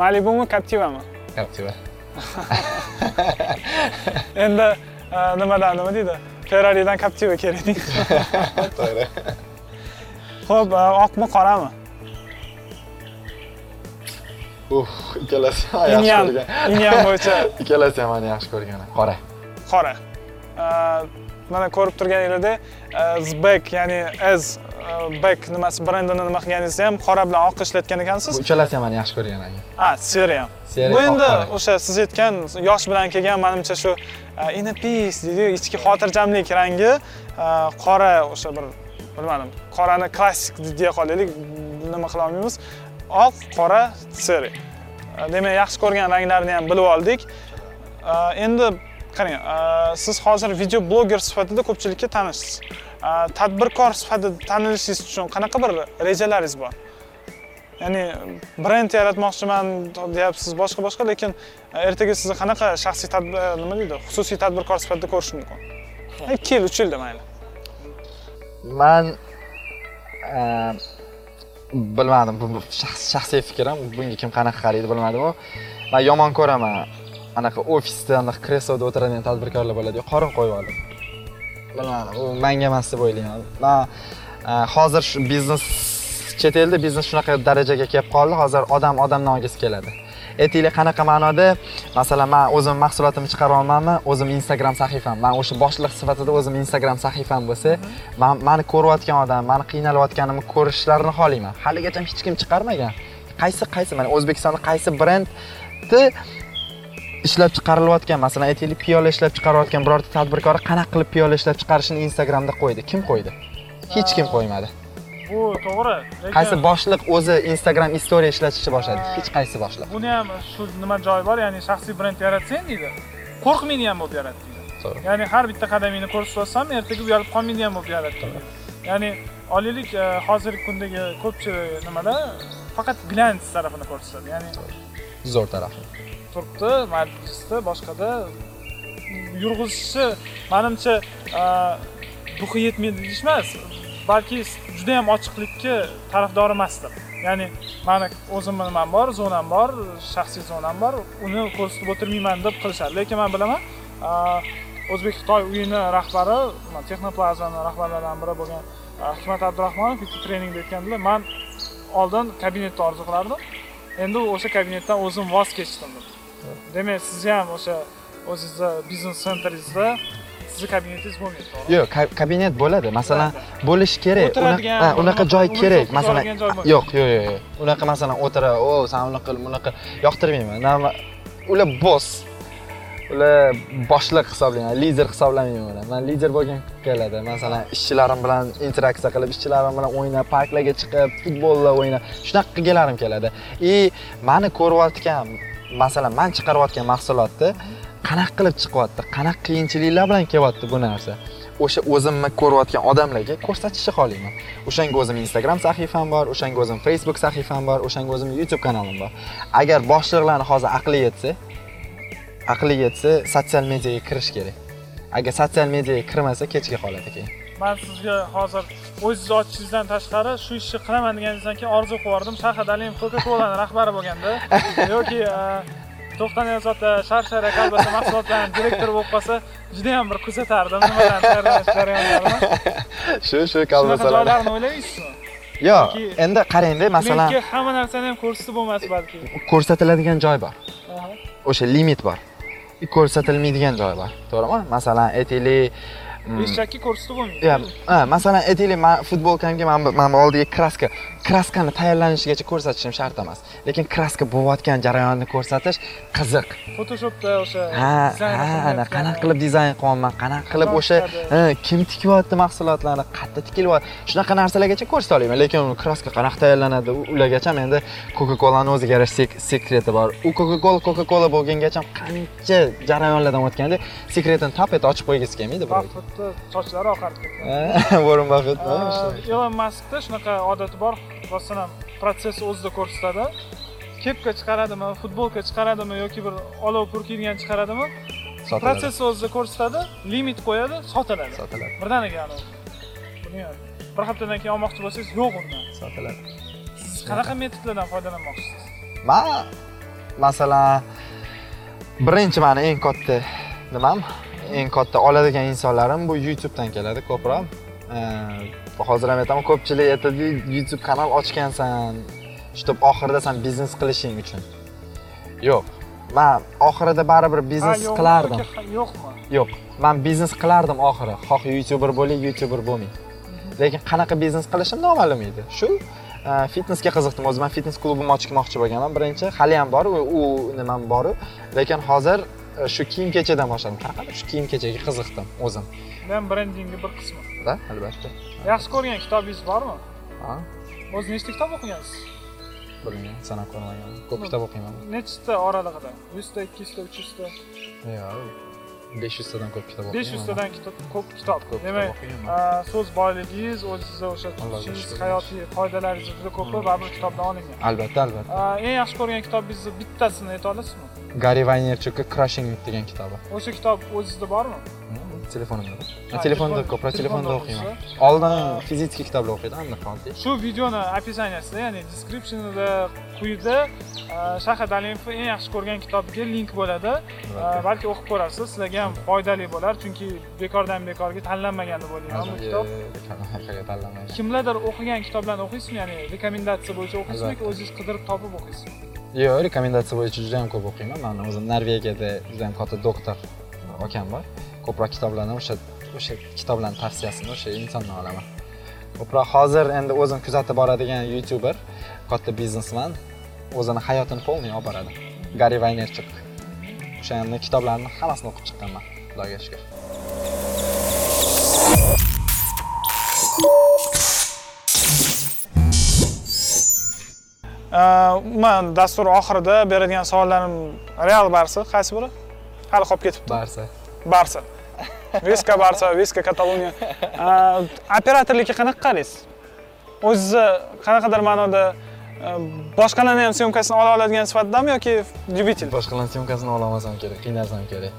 Malibumi captivami? Captiva. Endi e, nimadan nima deydi ferraridan captiva kerak to'g'ri. Ho'p e, oqmi qorami? Uh ikkalasi ham yaxshi ko'rgan. inyam bo'yicha. Ikkalasi ham mani yaxshi ko'rgan. Qora. Qora. E, mana ko'rib turganingizdek e, zbek ya'ni s bek nimasi brendini nima qilganingizni ham qora bilan oq ishlatgan ekansiz. Uchalasi ham mani yaxshi ko'rgan. A seriya Bu endi o'sha siz aytgan yosh bilan kelgan manimcha shu inner peace deydiyu ichki xotirjamlik rangi e, qora o'sha bir bilmadim qorani klassik deya qolaylik nima qila olmaymiz. Oq qora seri demak yaxshi ko'rgan ranglarni ham bilib oldik. E, endi qarang e, siz hozir video bloger sifatida ko'pchilikka tanishsiz. E, tadbirkor sifatida tanilishingiz uchun qanaqa bir rejalaringiz bor ya'ni brend yaratmoqchiman deyapsiz boshqa boshqa lekin e, ertaga sizni qanaqa shaxsiy tadbir e, nima deydi xususiy tadbirkor sifatida ko'rish mumkin? Ikki yil uch yilda mayli man e, bilmadim bu shaxs- shaxsiy fikrim bunga kim qanaqa qaraydi bilmadimu man yomon ko'raman. Anaqa ofisda anaqa kresloda o'tiradigan tadbirkorlar bo'ladiyu qorin qo'yib olib bilmadim u manga emas deb o'ylayman. Man hozir shu biznes chet elda biznes shunaqa darajaga kelib qoldi hozir odam odamdan olgisi keladi. Aytinglar qanaqa ma'noda? Masalan man o'zim mahsulotimni chiqaryapmanmi o'zim instagram sahifam. Man o'sha boshliq sifatida o'zim instagram sahifam bo'lsa man mani ko'rayotgan odam mani qiynalayotganimni ko'rishlarini xohlayman. Haligacha hech kim chiqarmagan. Qaysi qaysi mana o'zbekistonda qaysi brendni ishlab chiqarilayotgan masalan aytaylik piyola ishlab chiqarayotgan birorta tadbirkor qanaqa qilib piyola ishlab chiqarishini instagramda qo'ydi. Kim qo'ydi? Hech kim qo'ymadi. Bu to'g'ri qaysi boshliq o'zi instagram istoriya ishlatishni boshladi? Hech qaysi boshliq. Buni ham shu nima joyi bor ya'ni shaxsiy brend yaratsang deydi. Qo'rqmaydigan bo'lib yarat deydi. Ya'ni har bitta qadamingni ko'rsatib olsam ertaga uyalib qolmaydigan bo'lib yarat ya'ni olaylik e, hozirgi kundagi ko'pchilik nimada faqat glans tarafini ko'rsatadi ya'ni zo'r tarafi turibdi majlisda boshqada yurg'izishi manimcha e, ruhi yetmaydi deyish emas balki juda ham ochiqlikka tarafdor emasdir ya'ni mani o'zimni nimam bor zonam bor shaxsiy zonam bor uni ko'rsatib o'tirmayman deb qilishadi. Lekin man bilaman o'zbek xitoy uyini rahbari texnoplazani rahbarlaridan biri bo'lgan hikmat abdurahmonov bitta treningda aytgandilar man oldin kabinetni orzu qilardim. Endi o'sha kabinetdan o'zim voz kechdim. Dedi demak sizni ham o'sha o'zizni biznes sentringizda sizni kabinetingiz bo'lmaydi yo'q ka- kabinet bo'ladi. Masalan bo'lishi kerak. O'tiradigan, unaqa joy kerak. masalan yo'q yo'q yo'q unaqa masalan o'tira o san unaqa qil bunaqa yoqtirmayman. Ular boss ular boshliq hisoblanadi lider hisoblamayman ular man lider bo'lgim keladi. Masalan ishchilarim bilan interaksiya qilib ishchilarim bilan o'ynab parklarga chiqib futbollar o'ynab shunaqa qilgalarim keladi. И mani ko'rayotgan masalan man chiqarayotgan mahsulotni qanaqa qilib chiqyapti qanaqa qiyinchiliklar bilan kelyapti bu narsa? O'sha o'zimni ko'rayotgan odamlarga ko'rsatishni xohlayman. O'shanga o'zim instagram sahifam bor o'shanga o'zim facebook sahifam bor o'shanga o'zim youtube kanalim bor. Agar boshliqlarni hozir aqli yetsa aqli yetsa sotsial mediaga kirish kerak. Agar sotsial mediaga kirmasa kechga qoladi keyin man sizga hozir o'zingizni ochishingizdan tashqari shu ishni qilaman deganingizdan keyin orzu qilib yubordim shahar alimov coca colani rahbari bo'lganda. Yoki e, to'xtan ota sharshara kolbasa mahsulotlarini direktori bo'lib qolsa juda yam bir kuzatardim. Nimalarni tayyorlash jarayonlarini shu shu shunaqa kolbasalarni joylarni o'ylaysizmi? Yo'q endi qarangda masalan hamma narsani ham ko'rsatib bo'lmas balki. Ko'rsatiladigan joy bor. O'sha limit bor. Ko'rsatilmaydigan joy bor. To'g'rimi? Masalan aytaylik eshakka ko'rsatib bo'lmaydi Ya, ha, masalan aytaylik man futbolkamga man man oldiga kraska. Kraskani tayyorlanishigacha ko'rsatishim shart emas. Lekin kraska bo'layotgan jarayonni ko'rsatish qiziq. Photoshopda o'sha ha ha qanaqa qilib dizayn qilyapman qanaqa qilib o'sha ha, kim tikyapti mahsulotlarni qayerda tikilyapti? Shunaqa narsalargacha ko'rsata olaman lekin kraska qanaqa tayyorlanadi ulargacha menda coca colani o'ziga yarasha sek- sekreti bor. U coca cola coca cola bo'lgangacha qancha jarayonlardan o'tganda sekretini tap etib ochib qo'ygisi kelmaydi Buffettni sochlari oqarib ketgan Warren Buffett mi? Uh, Elon Maskda shunaqa odati bor. Masalan protsess o'zida ko'rsatadi. Kepka chiqaradimi futbolka chiqaradimi yoki bir olov purkiydigan chiqaradimi? Protsess o'zida ko'rsatadi limit qo'yadi sotiladi. Sotiladi. birdaniga bir haftadan keyin olmoqchi bo'lsangiz yo'q undan Sotiladi. siz qanaqa metodlardan foydalanmoqchisiz Man masalan birinchi mani eng katta nimam eng katta oladigan insonlarim bu YouTube'dan keladi ko'proq. Hozir ham aytaman ko'pchilik aytadi YouTube kanal ochgansan, shtub oxirida sen biznes qilishing uchun. Yo'q. Man oxirida baribir biznes qilardim. yo'qmi Yo'q, men biznes qilardim oxiri. Xoh YouTuber bo'ling, YouTuber bo'lmang. Lekin qanaqa biznes qilishim noma'lum edi. Shu e, fitnesga qiziqdim. O'zim ham fitnes klubimni ochmoqchi bo'lganman birinchi. Hali ham bor, u, nimam bor. Lekin hozir shu kiyim kechadan boshladim. Qanaqadir shu kiyim kechaga qiziqdim o'zim. bu ham brendingni bir qismi Da, albatta. yaxshi ko'rgan kitobingiz bormi Ha, o'zi nechta kitob o'qigansiz bilmayman, sanab ko'rmagan. Ko'p kitob o'qiyman. nechta oralig'ida yuzta ikki yuzta uch yuzta Yo'q, 500 tadan ko'p kitob besh yuztadan ko'p kitob Ko'p demak a, so'z boyligingiz o'zizni o'sha tutishingiz shukr. hayotiy qoidalaringiz juda ko'pi baribir kitobdan olingan Albatta, albatta. A, eng yaxshi ko'rgan kitobingizni bittasini ayta olasizmi Gary Vaynerchukka Crushing It degan kitobi. o'sha kitob o'zingizda bormi telefonimda bor. Ha, Ha, telefonda telefon- ko'proq telefonda o'qiyman. Oldin fiziki kitoblar o'qiydim, endi qoldi. shu videoni описаниясida ya'ni descriptionida quyida a, shahid alimovni eng yaxshi ko'rgan kitobiga link bo'ladi A, balki o'qib ko'rarsiz sizlarga ham foydali bo'lar chunki bekordan bekorga tanlanmagan deb o'ylayman bu kitob tanlamayman. kimlardir o'qigan kitoblarni o'qiysizmi ya'ni rekomendatsiya bo'yicha o'qiysizmi yoki o'zingiz qidirib topib o'qiysizmi Yo'q, rekomendatsiya bo'yicha juda ham ko'p o'qiyman. Men o'zim Norvegiyada juda ham katta doktor e, akam bor. Ko'proq kitoblarni o'sha o'sha kitoblarni tavsiyasini o'sha insondan olaman. Ko'proq hozir endi o'zim kuzatib boradigan YouTuber, katta biznesmen o'zini hayotini полный olib boradi. Gary Vaynerchuk. o'shani kitoblarini hammasini o'qib chiqqanman, Xudoga shukr. Umuman dastur oxirida beradigan savollarim real barsa. Qaysi biri? Hali qolib ketibdi. Barsa. barsa. Viska barsa viska kataloniya A, operatorlikka qanaqa qaraysiz? O'zizni qanaqadir ma'noda a, boshqalarni ham syomkasini ola oladigan sifatidami yoki любитель Boshqalarning syomkasini olamasam kerak, qiynalsam kerak.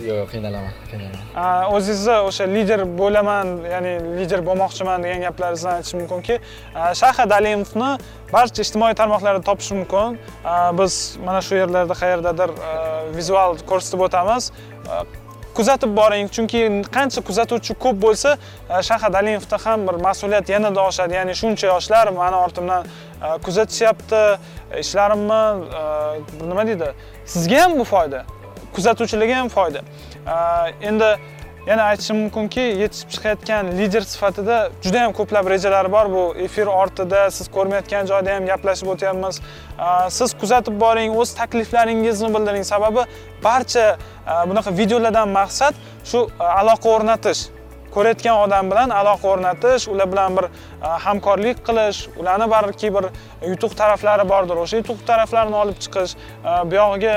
Yo'q, qiynalaman, qiynalaman. A, o'zingizni o'sha lider bo'laman ya'ni lider bo'lmoqchiman degan gaplaringizdan aytish mumkinki a, dalimovni barcha ijtimoiy tarmoqlarda topish mumkin. Biz mana shu yerlarda qayerdadir vizual ko'rsatib o'tamiz. Kuzatib boring chunki qancha kuzatuvchi ko'p bo'lsa a, dalimovda ham bir mas'uliyat yanada oshadi. Ya'ni shuncha yoshlar mani ortimdan kuzatishyapti ishlarimni nima deydi sizga ham bu foyda. Kuzatuvchilarga ham foyda. Endi yana aytishim mumkinki yetishib chiqayotgan lider sifatida juda ham ko'plab rejalar bor. Bu efir ortida siz ko'rmayotgan joyda ham gaplashib o'tyapmiz. Siz kuzatib boring o'z takliflaringizni bildiring. Sababi barcha bunaqa videolardan maqsad shu aloqa o'rnatish. Ko'rayotgan odam bilan aloqa o'rnatish ular bilan bir hamkorlik qilish ularni balki bir yutuq taraflari bordir. O'sha yutuq taraflarini olib chiqish buyog'iga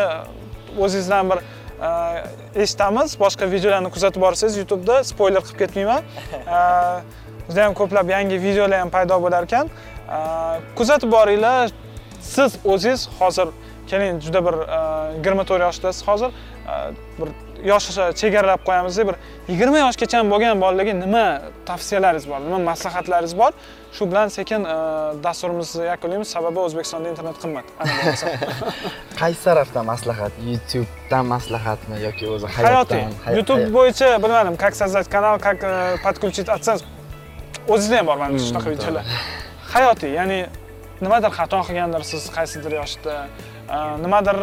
o'zingizdan bir e, eshitamiz. Boshqa videolarni kuzatib borsangiz youtubeda spoiler qilib ketmayman. E, juda ham ko'plab yangi videolar ham paydo bo'lar ekan. E, kuzatib boringlar. Siz o'zingiz hozir keling juda bir yigirma to'rt yoshdasiz hozir. Bir yosh chegaralab qo'yamiz bir yigirma yoshgacha bo'lgan bolalarga nima tavsiyalaringiz bor nima maslahatlaringiz bor? Shu bilan sekin dasturimizni yakunlaymiz. Sababi o'zbekistonda internet qimmat. Qaysi tarafdan maslahat? Youtubedan maslahatmi yoki o'zi hayotiy. Youtube bo'yicha bilmadim как создать канал как подключить adsense o'zingizda ham bor mana shunaqa videolar. hayotiy ya'ni nimadir xato qilgandirsiz qaysidir yoshda nimadir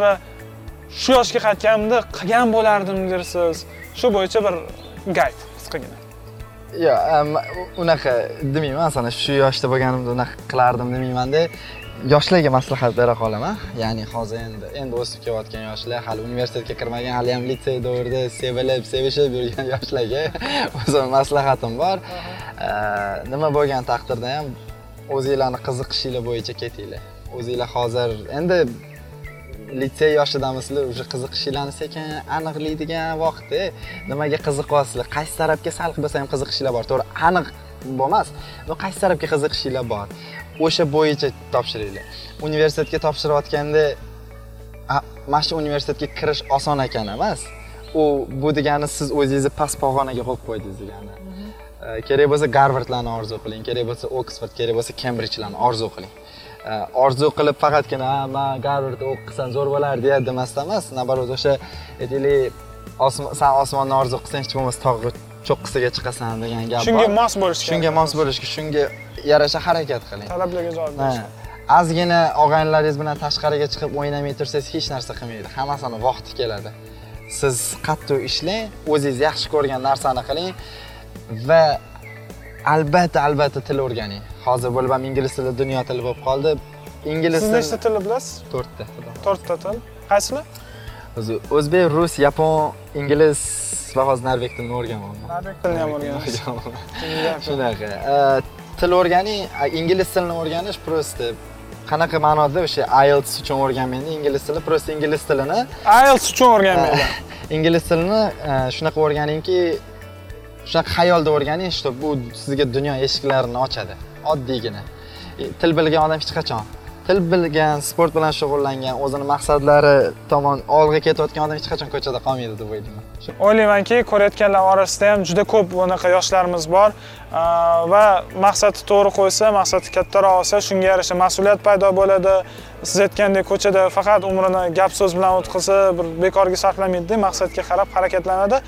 shu yoshga qaytganimda qilgan bo'lardim dersiz shu bo'yicha bir gayd qisqagina. Yo'q unaqa demayman. Masalan shu yoshda bo'lganimda unaqa qilardim demaymanda yoshlarga maslahat bera qolaman. Ya'ni hozir endi endi o'sib kelayotgan yoshlar hali universitetga kirmagan hali ham litsey davrida sevilib sevishib yurgan yoshlarga o'zim maslahatim bor. Nima bo'lgan taqdirda ham o'zinglarni qiziqishinglar bo'yicha ketinglar. O'zinglar hozir endi litsey yoshidamisizlar уже qiziqishinglarni sekin aniqlaydigan vaqt nimaga qiziqyapsizlar? Qaysi tarafga sal bo'lsa ham qiziqishinglar bor? To'g'ri aniq bo'lmas. Но qaysi tarafga qiziqishinglar bor? O'sha bo'yicha topshiringlar. Universitetga topshirayotganda mana shu universitetga kirish oson ekan emas. U bu degani siz o'zingizni past pog'onaga qo'yib qo'ydingiz degani. Kerak bo'lsa garvardlarni orzu qiling kerak bo'lsa oksford kerak bo'lsa kembridjlarni orzu qiling orzu qilib faqatgina man garvardda o'qisam zo'r bo'lardi demasdan emas наоборот o'sha aytaylik san osmonni orzu qilsang hech bo'lmasa tog' cho'qqisiga chiqasan degan gap bor shunga mos bo'lish kerak shunga mos bo'lishga shunga yarasha harakat qiling talablarga javob berish ozgina og'aynilaringiz bilan tashqariga chiqib o'ynamay tursangiz hech narsa qilmaydi hammasini vaqti keladi siz qattiq ishlang o'zingiz yaxshi ko'rgan narsani qiling va albatta albatta til o'rganing hozir bo'lib ham ingliz tili dunyo tili bo'lib qoldi. Ingliz siz nechta tilni bilasiz to'rtta to'rtta til. Qaysilar o'zi o'zbek rus yapon ingliz va hozir norveg tilini o'rganyapman norveg tilini ham o'rganasiz. shunaqa. Til o'rganing ingliz tilini o'rganish просто qanaqa ma'noda o'sha IELTS uchun o'rganmaydi. Ingliz tili просто ingliz tilini. IELTS uchun o'rganmaydi. Ingliz tilini shunaqa o'rganingki shunaqa xayolda o'rganing что bu sizga dunyo eshiklarini ochadi oddiygina. E, til bilgan odam hech qachon til bilgan sport bilan shug'ullangan o'zini maqsadlari tomon olg'a ketayotgan odam hech qachon ko'chada qolmaydi deb o'ylayman. O'ylaymanki ko'rayotganlar orasida ham juda ko'p bunaqa yoshlarimiz bor va maqsadni to'g'ri qo'ysa maqsadi kattaroq olsa shunga yarasha mas'uliyat paydo bo'ladi. Siz aytgandek ko'chada faqat umrini gap so'z bilan o'tkazsa bir bekorga sarflamaydida maqsadga qarab harakatlanadi.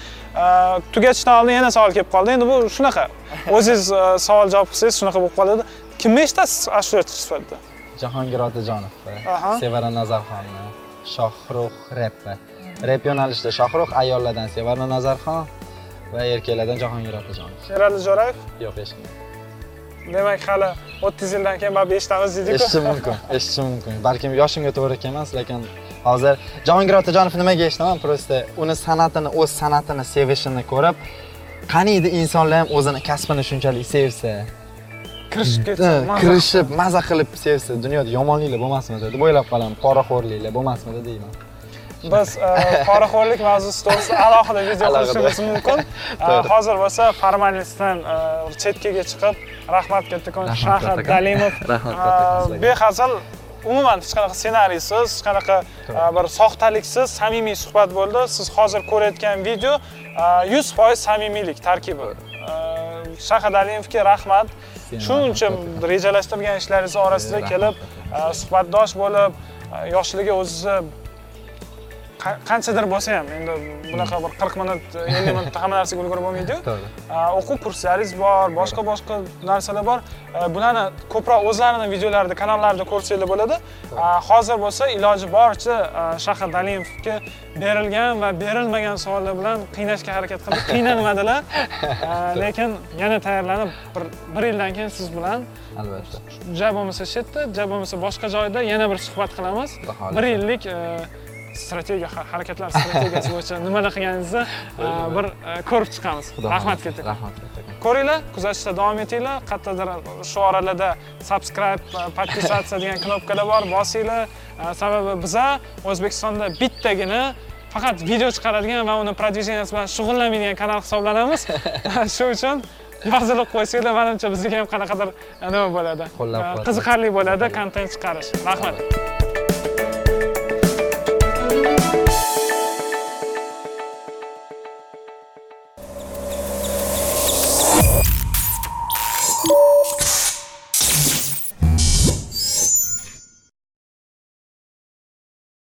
Tugatishdan oldin yana savol kelib qoldi. Endi bu shunaqa. O'zingiz savol javob qilsangiz shunaqa bo'lib qoladi. Kimni eshitasiz? Ashulachi sifatida jahongir otajonov sevara nazarxonni shohrux reppa rep yo'nalishida shohrux ayollardan sevara nazarxon va erkaklardan jahongir otajonov sherali jo'rayev yo'q eshitmadim demak hali o'ttiz yildan keyin baribir eshitamiz deydiku. Eshitishim mumkin eshitishim mumkin. Balkim yoshimga to'g'ri kelmas lekin hozir jahongir otajonov nimaga eshitaman? Просто uni san'atini o'z san'atini sevishini ko'rib qaniydi insonlar ham o'zini kasbini shunchalik sevsa kirishib ketsa kirishib maza qilib sevsa dunyoda yomonliklar bo'lmasmidi deb o'ylab qolaman poraxo'rliklar bo'lmasmidi deyman biz poraxo'rlik mavzusi to'g'risida alohida video qilishimiz mumkin hozir bo'lsa formalistdan chetkaga chiqib rahmat kattakon shahar dalimov behazil umuman hech qanaqa ssenariysiz hech qanaqa bir soxtaliksiz samimiy suhbat bo'ldi siz hozir ko'rayotgan video yuz foiz samimiylik tarkibi shahar dalimovga rahmat shuncha rejalashtirgan ishlaringiz orasida kelib suhbatdosh bo'lib yoshligi o'zicha qanchadir bo'lsa ham endi bunaqa bir qirq minut ellik minutda hamma narsaga ulgurib bo'lmaydiyu o'quv kurslaringiz bor boshqa boshqa narsalar bor bularni ko'proq o'zlarini videolarida kanallarida ko'rsanglar bo'ladi hozir bo'lsa iloji boricha shahar dalimovga berilgan va berilmagan savollar bilan qiynashga harakat qildik qiynalmadilar lekin yana tayyorlanib bir bir yildan keyin siz bilan albatta ja bo'lmasa shu yerda ja bo'lmasa boshqa joyda yana bir suhbat qilamiz bir yillik strategiya harakatlar strategiyasi bo'yicha nimalar qilganingizni bir ko'rib chiqamiz. Rahmat kattakon rahmat ko'ringlar kuzatishda davom etinglar. Qayerdadir shu oralarda subscribe подписаться degan knopkalar bor. Bosinglar. Sababi biza o'zbekistonda bittagina faqat video chiqaradigan va uni prodyuseriyasi bilan shug'ullanmaydigan kanal hisoblanamiz. Shu uchun yozilib qo'ysanglar manimcha bizga ham qanaqadir nima bo'ladi? Qiziqarli bo'ladi kontent chiqarish. Rahmat